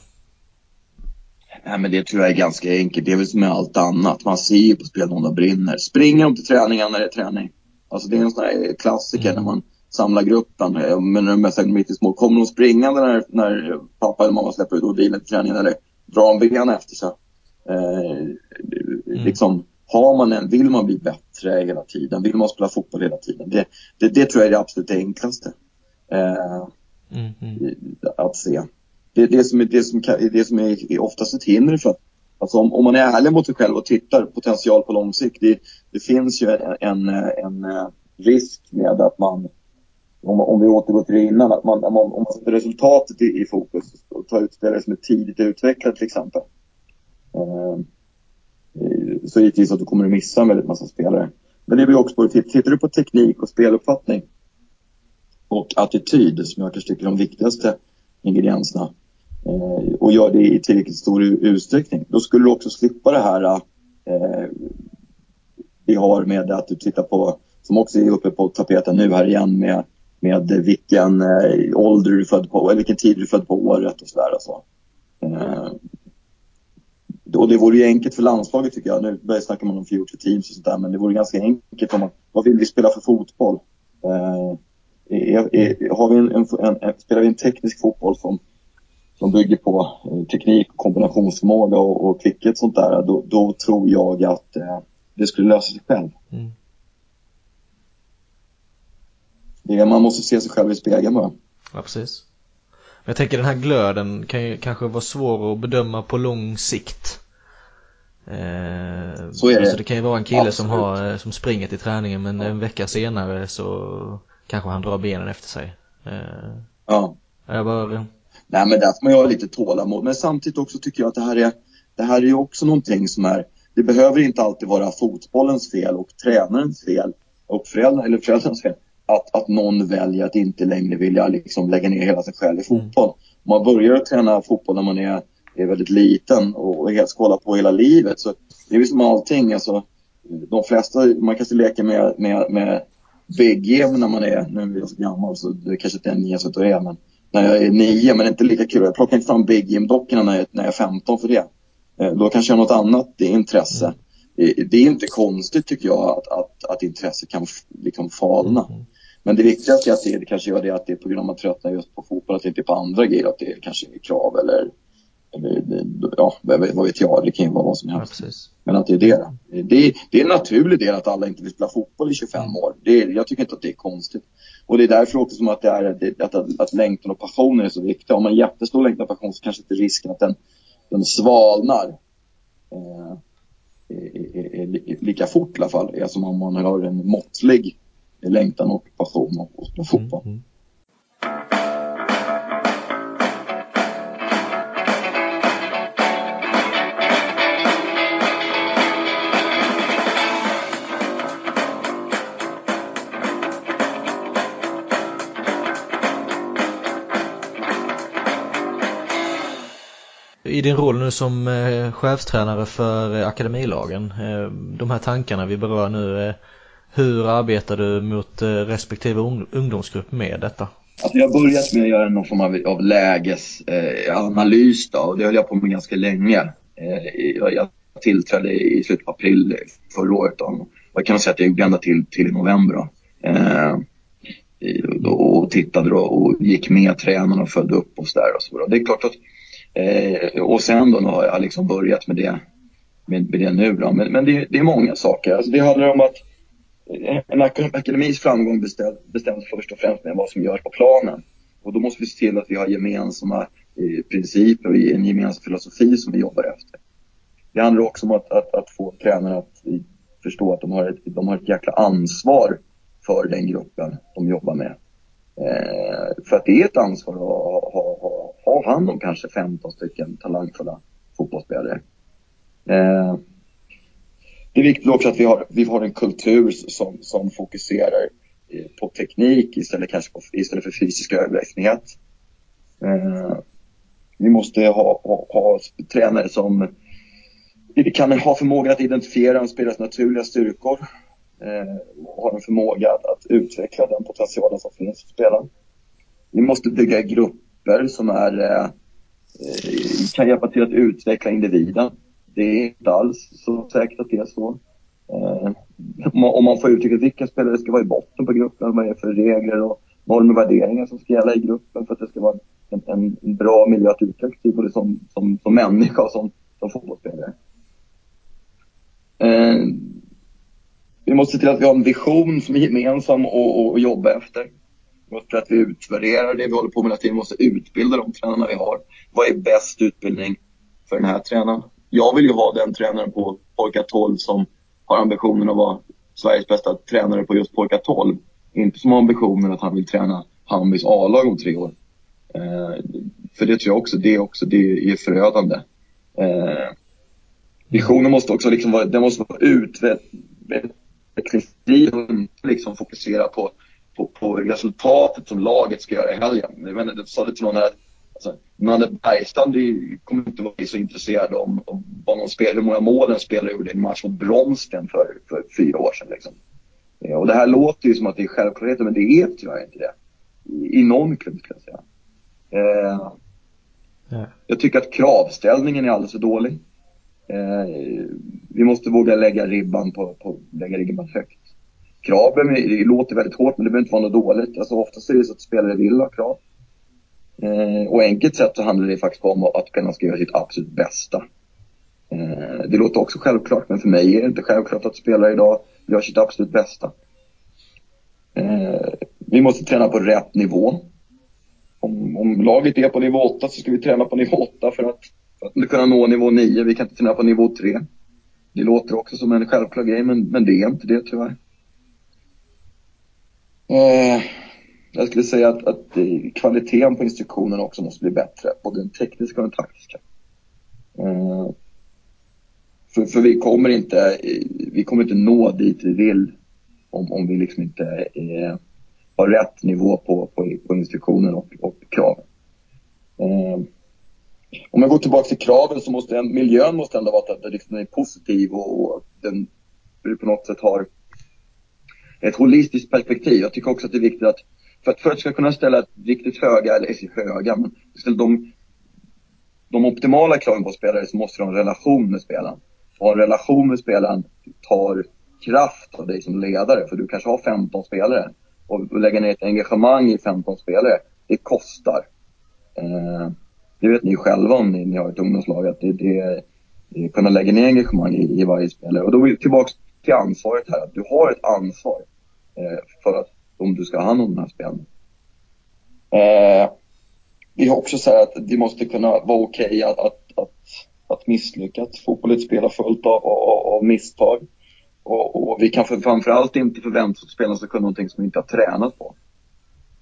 Nej, men det tror jag är ganska enkelt. Det är väl som med allt annat. Man ser ju på spelarna om de brinner. Springer de till träningen när det är träning? Alltså det är en sån här klassiker mm. när man samlar gruppen. Men de är mitt i små. Kommer de springande när, när pappa eller mamma släpper ut bilen till träningen eller drar de benen efter sig? Eh, mm. liksom, har man en, vill man bli bättre hela tiden? Vill man spela fotboll hela tiden? Det, det, det tror jag är det absolut enklaste. Eh, mm, mm. Att se det det som är, det som, det som är oftast ett hinder för att Alltså om, om, man är ärlig mot sig själv och tittar potential på lång sikt. Det, det finns ju en, en, en, eh, risk med att man, om, om vi återgår till det innan, att man, om, om man sätter resultatet i, i fokus och tar ut spelare som är tidigt utvecklade till exempel. Eh, så givetvis att du kommer att missa en väldigt massa spelare. Men det blir också på, tittar du på teknik och speluppfattning och attityd som jag kanske tycker är de viktigaste ingredienserna Eh, och gör det i tillräckligt stor utsträckning. Då skulle du också slippa det här eh, vi har med att du tittar på, som också är uppe på tapeten nu här igen med, med vilken eh, ålder du är född på, eller vilken tid du är född på året och sådär. Alltså. Eh, och det vore ju enkelt för landslaget tycker jag. Nu börjar snacka man om future teams och sådär, men det vore ganska enkelt om man, vad vill vi spela för fotboll? Eh, är, är, har vi en, en, en, spelar vi en teknisk fotboll som som bygger på eh, teknik, kombinationsförmåga och, och kvickhet sånt där, då, då tror jag att eh, det skulle lösa sig själv. Mm. Det, man måste se sig själv i spegeln bara. Ja, precis. Men jag tänker den här glöden kan ju kanske vara svår att bedöma på lång sikt. Eh, så är det. Alltså det kan ju vara en kille Absolut. som, har, eh, som springer till träningen men ja. en vecka senare så kanske han drar benen efter sig. Eh, ja. Jag bara, Nej, men där får man ju ha lite tålamod. Men samtidigt också tycker jag att det här är, det här är ju också någonting som är, det behöver inte alltid vara fotbollens fel och tränarens fel och föräldrar, eller föräldrarnas fel. Att, att någon väljer att inte längre vilja liksom lägga ner hela sig själv i fotboll. Om man börjar att träna fotboll när man är, är väldigt liten och helt ska hålla på hela livet så det är ju som allting. Alltså, de flesta, man kanske leker med, med, med Big när man är, nu är jag så gammal så det kanske inte är en Jesus är men när jag är nio, men det är inte lika kul. Jag plockar inte fram Big Jim-dockorna när, jag, när jag är 15 för det. Eh, då kanske jag har något annat intresse. Mm. Det, är inte konstigt tycker jag att, att, att intresse kan liksom falna. Mm. Men det viktigaste är att det, det kanske gör det att det är på grund av att man tröttnar just på fotboll, att det inte är på andra grejer, att det kanske är krav eller, eller ja, vad vet jag, det kan ju vara vad som helst. Ja, Men att det är det. det. Det är en naturlig del att alla inte vill spela fotboll i 25 mm. år. Det är, jag tycker inte att det är konstigt. Och det är därför också som att, det är, att, att, att längtan och passionen är så viktiga. Om man har jättestor längtan och passion så kanske inte risken att den, den svalnar eh, är, är, är, lika fort i alla fall. Är som om man har en måttlig längtan och passion och, och fotboll. Mm, mm. Din roll nu som eh, chefstränare för eh, akademilagen, eh, de här tankarna vi berör nu, eh, hur arbetar du mot eh, respektive ungdomsgrupp med detta? Alltså jag har börjat med att göra någon form av, av lägesanalys eh, då, och det höll jag på med ganska länge. Eh, jag, jag tillträdde i slutet på april förra året då, och jag kan säga att jag gjorde ända till, till november. Då. Eh, och tittade då och gick med tränarna och följde upp och sådär. Och så. Det är klart att Eh, och sen då har jag liksom börjat med det, med, med det nu då. Men, men det, det, är många saker. Alltså det handlar om att en akademis framgång bestäms, bestäms först och främst med vad som görs på planen. Och då måste vi se till att vi har gemensamma eh, principer och en gemensam filosofi som vi jobbar efter. Det handlar också om att, att, att få tränarna att eh, förstå att de har, ett, de har ett jäkla ansvar för den gruppen de jobbar med. Eh, för att det är ett ansvar att ha, ha, ha, hand om kanske 15 stycken talangfulla fotbollsspelare. Eh, det är viktigt också att vi har, vi har en kultur som, som fokuserar eh, på teknik istället, kanske på, istället för fysisk överlägsenhet. Eh, vi måste ha, ha, ha tränare som kan ha förmåga att identifiera en spelares naturliga styrkor eh, och har en förmåga att, att, utveckla den potentialen som finns hos spelaren. Vi måste bygga grupper som är, eh, kan hjälpa till att utveckla individen. Det är inte alls så säkert att det är så. Eh, om man får uttrycka vilka spelare ska vara i botten på gruppen, vad är för regler och normer och värderingar som ska gälla i gruppen för att det ska vara en, en bra miljö att utvecklas i, både som, som, som människa och som, som fotbollsspelare. Eh, vi måste se till att vi har en vision som är gemensam att jobba efter. För att vi utvärderar det vi håller på med, hela tiden, vi måste utbilda de tränarna vi har. Vad är bäst utbildning för den här tränaren? Jag vill ju ha den tränaren på pojkar 12 som har ambitionen att vara Sveriges bästa tränare på just pojkar 12. Inte som har ambitionen att han vill träna Hammarbys A-lag om tre år. Eh, för det tror jag också, det, också, det är förödande. Eh, visionen måste också liksom vara, den måste vara utvecklingsdriven liksom fokusera på, på, på resultatet som laget ska göra i helgen. Menar, jag sa det till någon här, alltså, Nanne Bergstrand kommer inte vara så intresserad om, om vad någon spelar, hur många mål en spelare gjorde i en match mot Bromsten för, för fyra år sedan. Liksom. Ja, och det här låter ju som att det är självklarheter, men det är tyvärr inte det. I, i någon klubb, skulle jag säga. Eh, ja. Jag tycker att kravställningen är alldeles för dålig. Eh, vi måste våga lägga ribban, på, på, lägga ribban högt. Kraven det låter väldigt hårt, men det behöver inte vara något dåligt. Alltså oftast är det så att spelare vill ha krav. Eh, och enkelt sett så handlar det faktiskt om att spelarna ska göra sitt absolut bästa. Eh, det låter också självklart, men för mig är det inte självklart att spelare idag gör sitt absolut bästa. Eh, vi måste träna på rätt nivå. Om, om laget är på nivå 8 så ska vi träna på nivå 8 för att för att kunna nå nivå 9. Vi kan inte träna på nivå 3. Det låter också som en självklar grej, men, men det är inte det tyvärr. Eh, jag skulle säga att, att eh, kvaliteten på instruktionen också måste bli bättre, både den tekniska och den taktiska. Eh, för, för vi kommer inte, eh, vi kommer inte nå dit vi vill om, om vi liksom inte eh, har rätt nivå på, på, på instruktionen och, och kraven. Eh, om jag går tillbaka till kraven så måste en, miljön måste ändå vara att den liksom är positiv och, och den på något sätt har ett holistiskt perspektiv. Jag tycker också att det är viktigt att för att, för att ska kunna ställa riktigt höga, eller höga, men de, de optimala kraven på spelare så måste du ha en relation med spelaren. Och en relation med spelaren tar kraft av dig som ledare, för du kanske har 15 spelare. Och lägga ner ett engagemang i 15 spelare, det kostar. Eh, det vet ni själva om ni, ni har ett ungdomslag, att det, det, det kunna lägga ner engagemang i, i varje spelare. Och då är vi tillbaka till ansvaret här, att du har ett ansvar Eh, för att om du ska ha hand om de här spelen. Eh, vi har också sagt att det måste kunna vara okej okay att, att, att, att misslyckas. Fotboll är ett spel fullt av, av, av misstag. Och, och, vi kan för, framförallt inte förvänta oss att spelarna ska kunna någonting som vi inte har tränat på.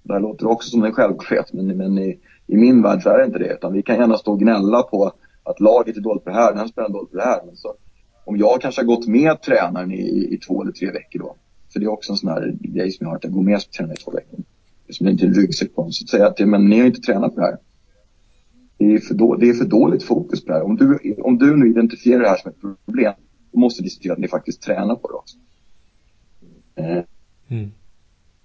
Det här låter också som en självklarhet, men, men i, i min värld så är det inte det. Utan vi kan gärna stå och gnälla på att laget är dåligt på det här, den här spelaren är dåligt på det här. Men så, om jag kanske har gått med tränaren i, i två eller tre veckor då. För det är också en sån här grej som jag har, att jag går med tränaren i två veckor. Det är som inte en ryggsäck på Så att säga att det, men ni har inte tränat på det här. Det är, för då, det är för dåligt fokus på det här. Om du, om du nu identifierar det här som ett problem, då måste du se till att ni faktiskt tränar på det också. Eh, mm.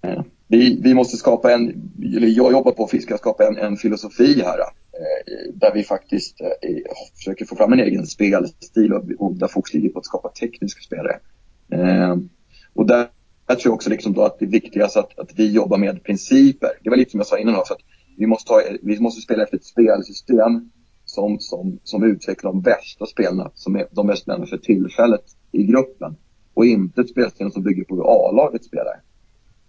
eh vi, vi måste skapa en, eller jag jobbar på att ska skapa en, en filosofi här. Eh, där vi faktiskt eh, försöker få fram en egen spelstil och, och där fokus ligger på att skapa tekniska spelare. Eh, och där jag tror också liksom då att det är viktigast att, att vi jobbar med principer. Det var lite som jag sa innan också, att vi måste, ha, vi måste spela efter ett spelsystem som, som, som utvecklar de bästa spelarna, som är de bästa spelarna för tillfället i gruppen. Och inte ett spelsystem som bygger på hur A-laget spelar.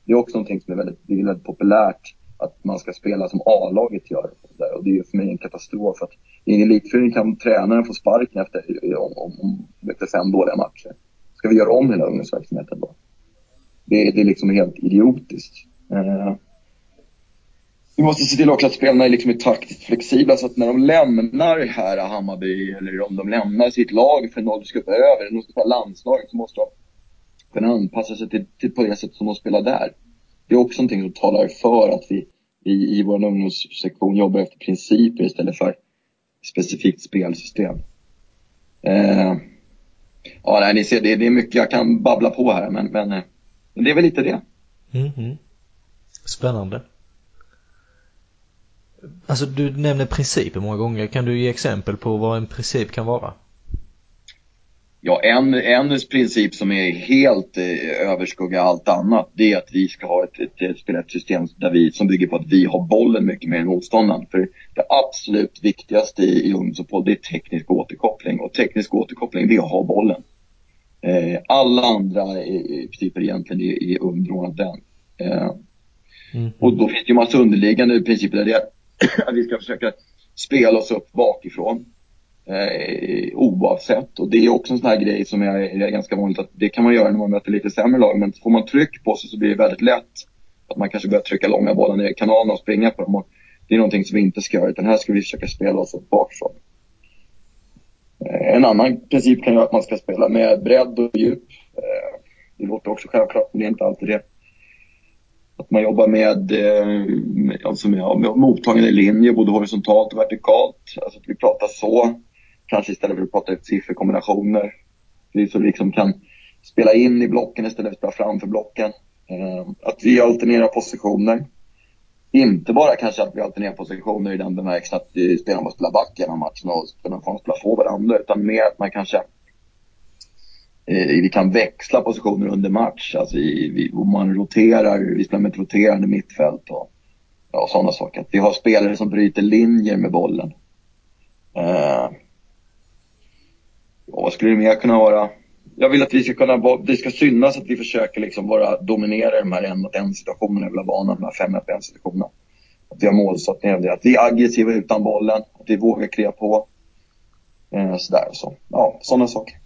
Det är också någonting som är väldigt, det är väldigt populärt att man ska spela som A-laget gör. Och det är för mig en katastrof. Att I en elitförening kan tränaren få sparken efter, om, om, om, efter fem dåliga matcher. Ska vi göra om hela ungdomsverksamheten då? Det, det är liksom helt idiotiskt. Eh, vi måste se till också att spelarna är, liksom taktiskt flexibla så att när de lämnar här Hammarby eller om de lämnar sitt lag för något ska över, eller de ska spela landslaget så måste de kunna anpassa sig till, till på det sätt som de spelar där. Det är också någonting som talar för att vi, i, i vår ungdomssektion jobbar efter principer istället för specifikt spelsystem. Eh, ja, nej, ni ser, det, det, är mycket jag kan babbla på här, men, men, eh, men det är väl lite det. Mm -hmm. Spännande. Alltså du nämner principer många gånger. Kan du ge exempel på vad en princip kan vara? Ja, en, en princip som är helt eh, överskuggar allt annat, det är att vi ska ha ett, ett, ett, ett system där vi, som bygger på att vi har bollen mycket mer än motståndaren. För det absolut viktigaste i, i ungdomsfotboll, det är teknisk återkoppling. Och teknisk återkoppling, det är att ha bollen. Eh, alla andra principer egentligen är, är underordnat den. Eh, mm. Och då finns det ju massa underliggande principer där det är att vi ska försöka spela oss upp bakifrån. Eh, oavsett. Och det är också en sån här grej som är, är, ganska vanligt att det kan man göra när man möter lite sämre lag. Men får man tryck på sig så blir det väldigt lätt att man kanske börjar trycka långa bollar ner i kanalen och springa på dem. Och det är någonting som vi inte ska göra utan här ska vi försöka spela oss upp bakifrån. Eh, en annan princip kan ju vara att man ska spela med bredd och djup. Eh, det låter också självklart men det är inte alltid det. Att man jobbar med, eh, alltså med, med mottagande linje både horisontalt och vertikalt. Alltså att vi pratar så. Kanske istället för att prata ut sifferkombinationer. Så vi liksom kan spela in i blocken istället för att spela framför blocken. Att vi alternerar positioner. Inte bara kanske att vi alternerar positioner i den bemärkelsen att spelarna måste spela back genom matchen och spelarna får spela få varandra. Utan mer att man kanske Eh, vi kan växla positioner under match. Alltså i, vi, man roterar, vi spelar med ett roterande mittfält och ja, sådana saker. vi har spelare som bryter linjer med bollen. Uh, vad skulle det mer kunna vara? Jag vill att vi ska kunna, det ska synas att vi försöker liksom vara, dominera de här en mot en situationerna över vana de här fem mot en situationerna. Att vi har målsättningar, att vi är aggressiva utan bollen, att vi vågar kliva på. Eh, sådär så. Ja, sådana saker.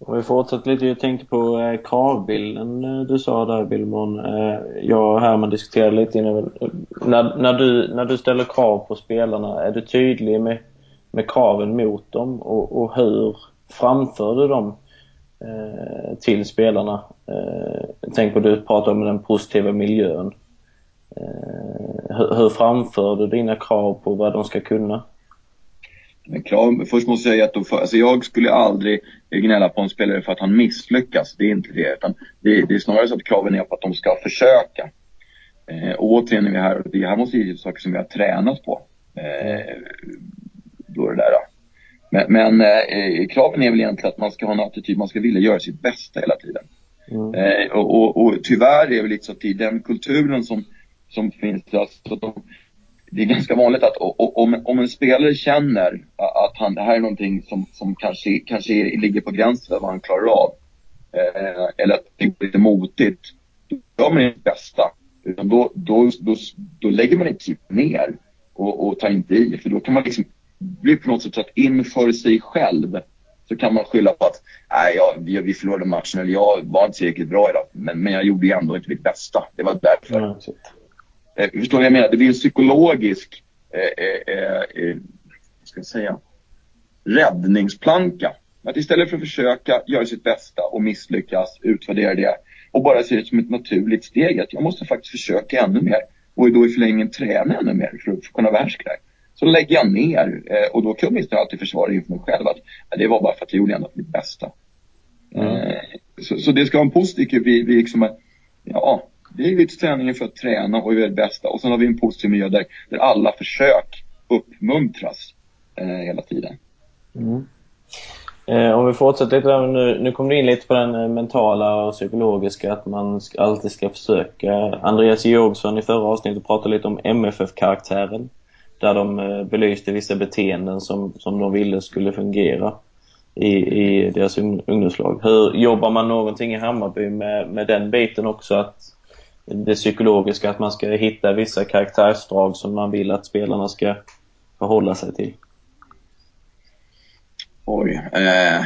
Om vi fortsätter lite, jag tänkte på eh, kravbilden eh, du sa där Billborn. Eh, jag och Herman diskuterade lite innan. Eh, när, när, du, när du ställer krav på spelarna, är du tydlig med, med kraven mot dem och, och hur framför du dem eh, till spelarna? Eh, tänk på du pratar om den positiva miljön. Eh, hur, hur framför du dina krav på vad de ska kunna? Men krav, först måste jag säga att då, alltså jag skulle aldrig gnälla på en spelare för att han misslyckas. Det är inte det. Utan det, det är snarare så att kraven är på att de ska försöka. Eh, återigen är vi här, det här måste ju saker som vi har tränat på. Eh, då det där. Men, men eh, kraven är väl egentligen att man ska ha en attityd, man ska vilja göra sitt bästa hela tiden. Mm. Eh, och, och, och, tyvärr är det lite så att i den kulturen som, som finns, alltså de, det är ganska vanligt att om, om en spelare känner att han, det här är någonting som, som kanske, kanske ligger på gränsen för vad han klarar av. Eh, eller att det är lite motigt. Då gör man inte det bästa. Utan då, då, då, då lägger man inte ner och, och tar inte i. För då kan man liksom bli på något sätt att inför sig själv så kan man skylla på att nej, jag, vi, vi förlorade matchen eller jag var inte tillräckligt bra idag. Men, men jag gjorde ju ändå inte mitt bästa. Det var därför. Mm. Eh, förstår vad jag menar? Det blir en psykologisk, eh, eh, eh, eh ska jag säga, räddningsplanka. Att istället för att försöka göra sitt bästa och misslyckas, utvärdera det och bara se det som ett naturligt steg att jag måste faktiskt försöka ännu mer och då i förlängningen träna ännu mer för att kunna behärska det. Så lägger jag ner eh, och då kan jag alltid försvara inför mig själv att det var bara för att jag gjorde ändå mitt bästa. Mm. Så, så, det ska vara en positiv, vi, vi liksom, ja, vi är ute träningen för att träna och göra det bästa. Och sen har vi en positiv miljö där, där alla försök uppmuntras eh, hela tiden. Mm. Eh, om vi fortsätter lite där, nu, nu kom du in lite på den eh, mentala och psykologiska, att man ska, alltid ska försöka. Andreas Georgsson i förra avsnittet pratade lite om MFF-karaktären. Där de eh, belyste vissa beteenden som, som de ville skulle fungera i, i deras ungdomslag. Hur jobbar man någonting i Hammarby med, med den biten också? att det psykologiska, att man ska hitta vissa karaktärsdrag som man vill att spelarna ska förhålla sig till. Oj. Eh,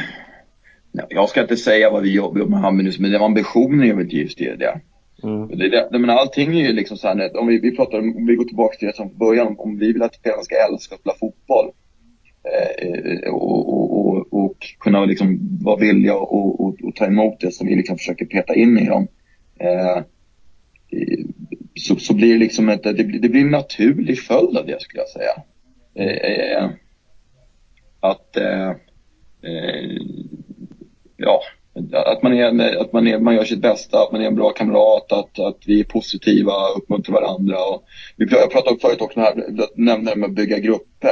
jag ska inte säga vad vi jobbar med Hammarby men ambitionen är väl just det. Mm. Det, det, men allting är ju liksom så här, om vi, vi pratar om, vi går tillbaka till det som början, om, om vi vill att spelarna ska älska att spela fotboll eh, och, och, och, och, kunna liksom vara villiga och, ta emot det som vi liksom försöker peta in i dem. Eh, så, så blir det liksom ett, det, det blir en naturlig följd av det skulle jag säga. Eh, eh att eh, eh, ja, att man, är, att man, är, man gör sitt bästa, att man är en bra kamrat, att, att vi är positiva, uppmuntrar varandra. Och vi, jag pratade förut också här, nämnde det med att bygga grupper.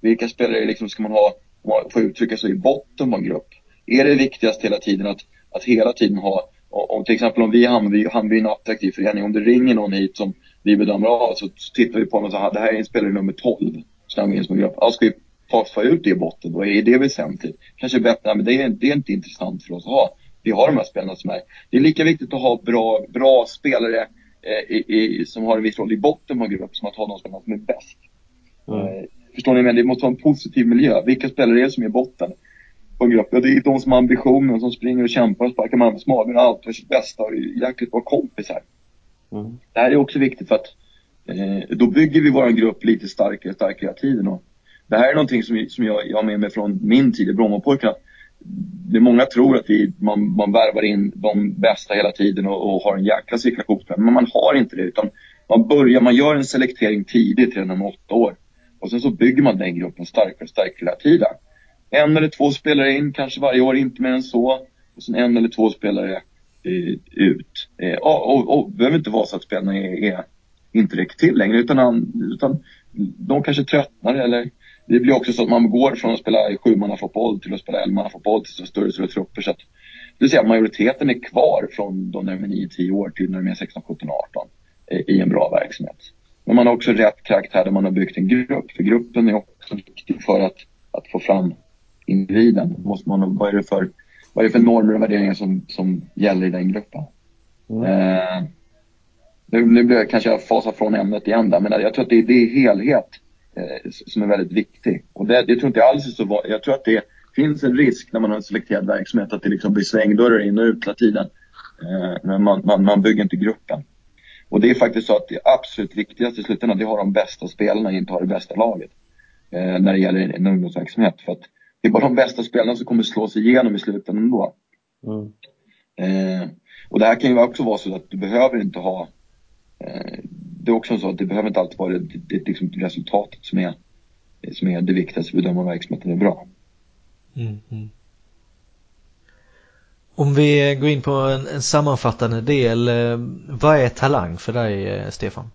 Vilka spelare liksom ska man ha, om man får uttrycka sig, i botten av en grupp? Är det viktigast hela tiden att, att hela tiden ha, om till exempel om vi Hammarby, Hammarby är en attraktiv förening, om det ringer någon hit som vi bedömer av så tittar vi på honom och säger det här är en spelare nummer 12. Så in som en grupp. Ja, ska vi fasa ut det i botten då? Är det väsentligt? Kanske bättre, men det är, det är inte intressant för oss att ha. Vi har de här spelarna som är. Det är lika viktigt att ha bra, bra spelare eh, i, i, som har en viss roll i botten av gruppen som att ha de spelarna som är bäst. Mm. Eh, förstår ni? Men det måste vara en positiv miljö. Vilka spelare är det som är botten på en grupp? Ja, det är de som har ambitionen, som springer och kämpar och sparkar med magen och allt för sitt bästa och är jäkligt bra kompisar. Mm. Det här är också viktigt för att eh, då bygger vi vår grupp lite starkare och starkare hela tiden. Och det här är någonting som, som jag, jag har med mig från min tid i Brommapojkarna. Det många tror att vi, man, man värvar in de bästa hela tiden och, och har en jäkla cirkulationsplan. Men man har inte det. Utan man börjar, man gör en selektering tidigt, redan om åtta år. Och sen så bygger man den gruppen starkare och starkare hela tiden. En eller två spelare in kanske varje år, inte mer än så. Och sen en eller två spelare eh, ut. Eh, och, och, och det behöver inte vara så att spelarna är, är inte räcker till längre utan, utan de kanske tröttnar eller det blir också så att man går från att spela sjumannafotboll till att spela elvamannafotboll till större, större trupper. Så att, det vill säga majoriteten är kvar från de när de är 9-10 år till när de är 16, 17, 18 i en bra verksamhet. Men man har också rätt karaktär där man har byggt en grupp. För gruppen är också viktig för att, att få fram individen. Måste man, vad, är det för, vad är det för normer och värderingar som, som gäller i den gruppen? Mm. Eh, nu, nu blir jag, kanske jag fasar från ämnet igen där, men jag tror att det, det är helhet eh, som är väldigt viktig. Och det, det tror inte jag alls är så Jag tror att det finns en risk när man har en selekterad verksamhet att det liksom blir svängdörrar in och ut hela tiden. Eh, men man, man, man bygger inte gruppen. Och det är faktiskt så att det absolut viktigaste i slutändan, det har de bästa spelarna, inte har det bästa laget. Eh, när det gäller en ungdomsverksamhet. För att det är bara de bästa spelarna som kommer slå sig igenom i slutändan ändå. Mm. Eh, och det här kan ju också vara så att du behöver inte ha eh, det är också så att det behöver inte alltid vara det, det, det liksom resultatet som är, som är det viktigaste för att bedöma om verksamheten är bra. Mm, mm. Om vi går in på en, en, sammanfattande del, eh, vad är talang för dig eh, Stefan?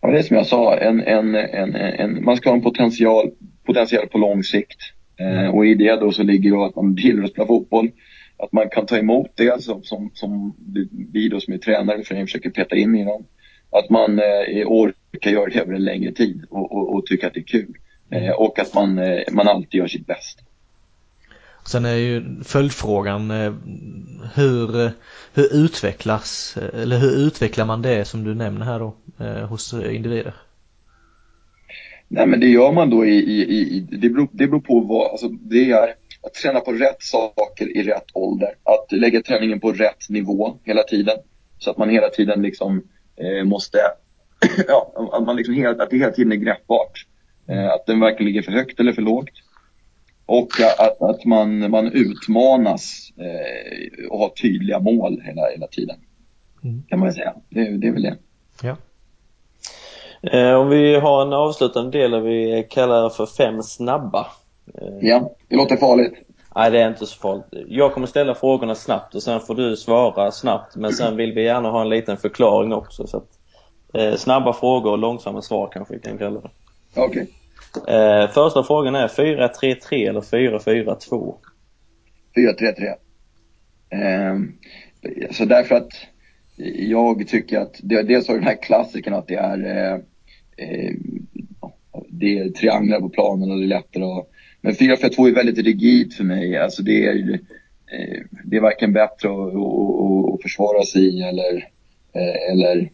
Ja, det är som jag sa, en, en, en, en man ska ha en potential, potential på lång sikt. Eh, mm. och i det då så ligger då att man gillar att spela fotboll, att man kan ta emot det som, som, som vi då som är tränare för försöker peta in i dem. Att man eh, orkar göra det över en längre tid och, och, och tycker att det är kul. Eh, och att man, eh, man alltid gör sitt bästa. Sen är ju följdfrågan eh, hur, hur utvecklas, eller hur utvecklar man det som du nämner här då eh, hos individer? Nej men det gör man då i, i, i det, beror, det beror på vad, alltså det är att träna på rätt saker i rätt ålder. Att lägga träningen på rätt nivå hela tiden. Så att man hela tiden liksom eh, måste, ja, att, man liksom hela, att det hela tiden är greppbart. Eh, att den varken ligger för högt eller för lågt. Och att, att man, man utmanas eh, och har tydliga mål hela, hela tiden. Mm. Kan man säga. Det, det är väl det. Ja. Eh, om vi har en avslutande del där vi kallar för fem snabba. Eh, ja, det låter farligt. Nej, det är inte så farligt. Jag kommer ställa frågorna snabbt och sen får du svara snabbt. Men sen vill vi gärna ha en liten förklaring också. Så att, eh, snabba frågor och långsamma svar kanske vi kan kalla det. Okej. Okay. Eh, första frågan är 4-3-3 eller 4-4-2? 4-3-3. Eh, så därför att jag tycker att, det, dels har den här klassikern att det är eh, det är trianglar på planen och det är lättare att men 4-4-2 är väldigt rigid för mig. Alltså det är, eh, det är varken bättre att, att, att försvara sig i eller, eh, eller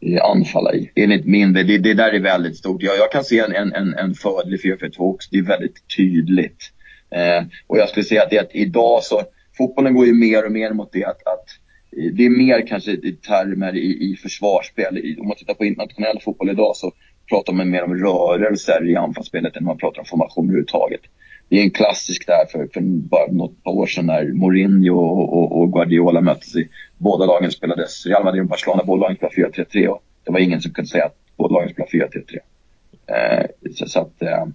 eh, anfalla i. Enligt min det, det där är väldigt stort. Jag, jag kan se en, en, en fördel i 4-4-2 också. Det är väldigt tydligt. Eh, och jag skulle säga att, det, att idag så, fotbollen går ju mer och mer mot det att, att det är mer kanske i termer i, i försvarsspel. Om man tittar på internationell fotboll idag så pratar man mer om rörelser i anfallsspelet än man pratar om formation överhuvudtaget. Det är en klassisk där för, för bara något par år sedan när Mourinho och, och, och Guardiola möttes. I, båda lagen spelades, Real Madrid och Barcelona, båda lagen spelade 4-3-3 och det var ingen som kunde säga att båda lagen spelade 4-3-3. Eh, så, så, att, eh,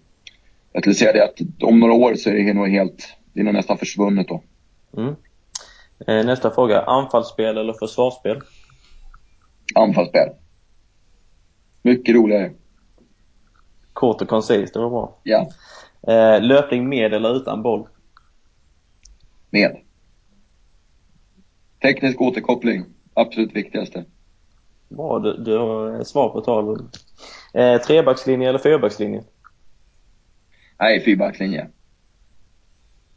jag skulle säga det att om några år så är det nog helt, det är nog nästan försvunnet då. Mm. Eh, nästa fråga, anfallsspel eller försvarsspel? Anfallsspel. Mycket roligare. Kort och koncist, det var bra. Ja. Eh, löpning med eller utan boll? Med. Teknisk återkoppling, absolut viktigaste. Bra, du, du har svar på tal. Eh, trebackslinje eller fyrbackslinje? Nej, fyrbackslinje.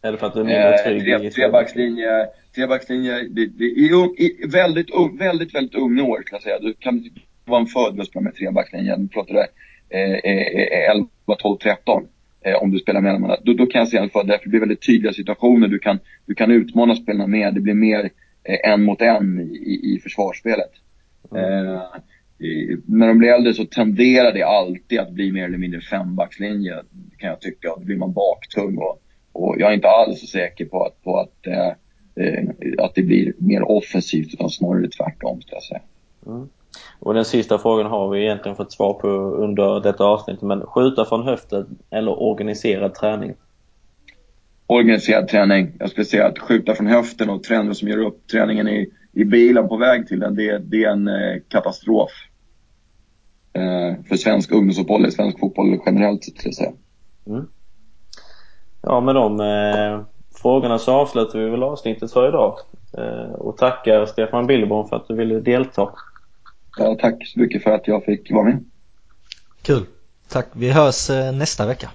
Eller för att du är mindre trygg eh, tre, Trebackslinje, trebackslinje det, det, i, i väldigt, väldigt, väldigt unga år kan jag säga. Du kan vara en född med att spela med trebackslinje. Du pratade eh, 11, 12, 13 eh, om du spelar mellan då, då kan jag säga att det blir väldigt tydliga situationer. Du kan, du kan utmana spelarna mer. Det blir mer eh, en mot en i, i försvarsspelet. Mm. Eh, i, när de blir äldre så tenderar det alltid att bli mer eller mindre fembackslinje kan jag tycka. Då blir man baktung och, och jag är inte alls så säker på att, på att, eh att det blir mer offensivt utan snarare tvärtom ska jag säga. Mm. Och den sista frågan har vi egentligen fått svar på under detta avsnitt. Men skjuta från höften eller organiserad träning? Organiserad träning. Jag skulle säga att skjuta från höften och tränare som gör upp träningen i, i bilen på väg till den, det, det är en eh, katastrof. Eh, för svensk ungdomsfotboll, svensk fotboll generellt skulle jag säga. Mm. Ja, med de eh, frågorna så avslutar vi väl avsnittet för idag. Eh, och tackar Stefan Billborn för att du ville delta. Ja, tack så mycket för att jag fick vara med. Kul. Tack. Vi hörs eh, nästa vecka.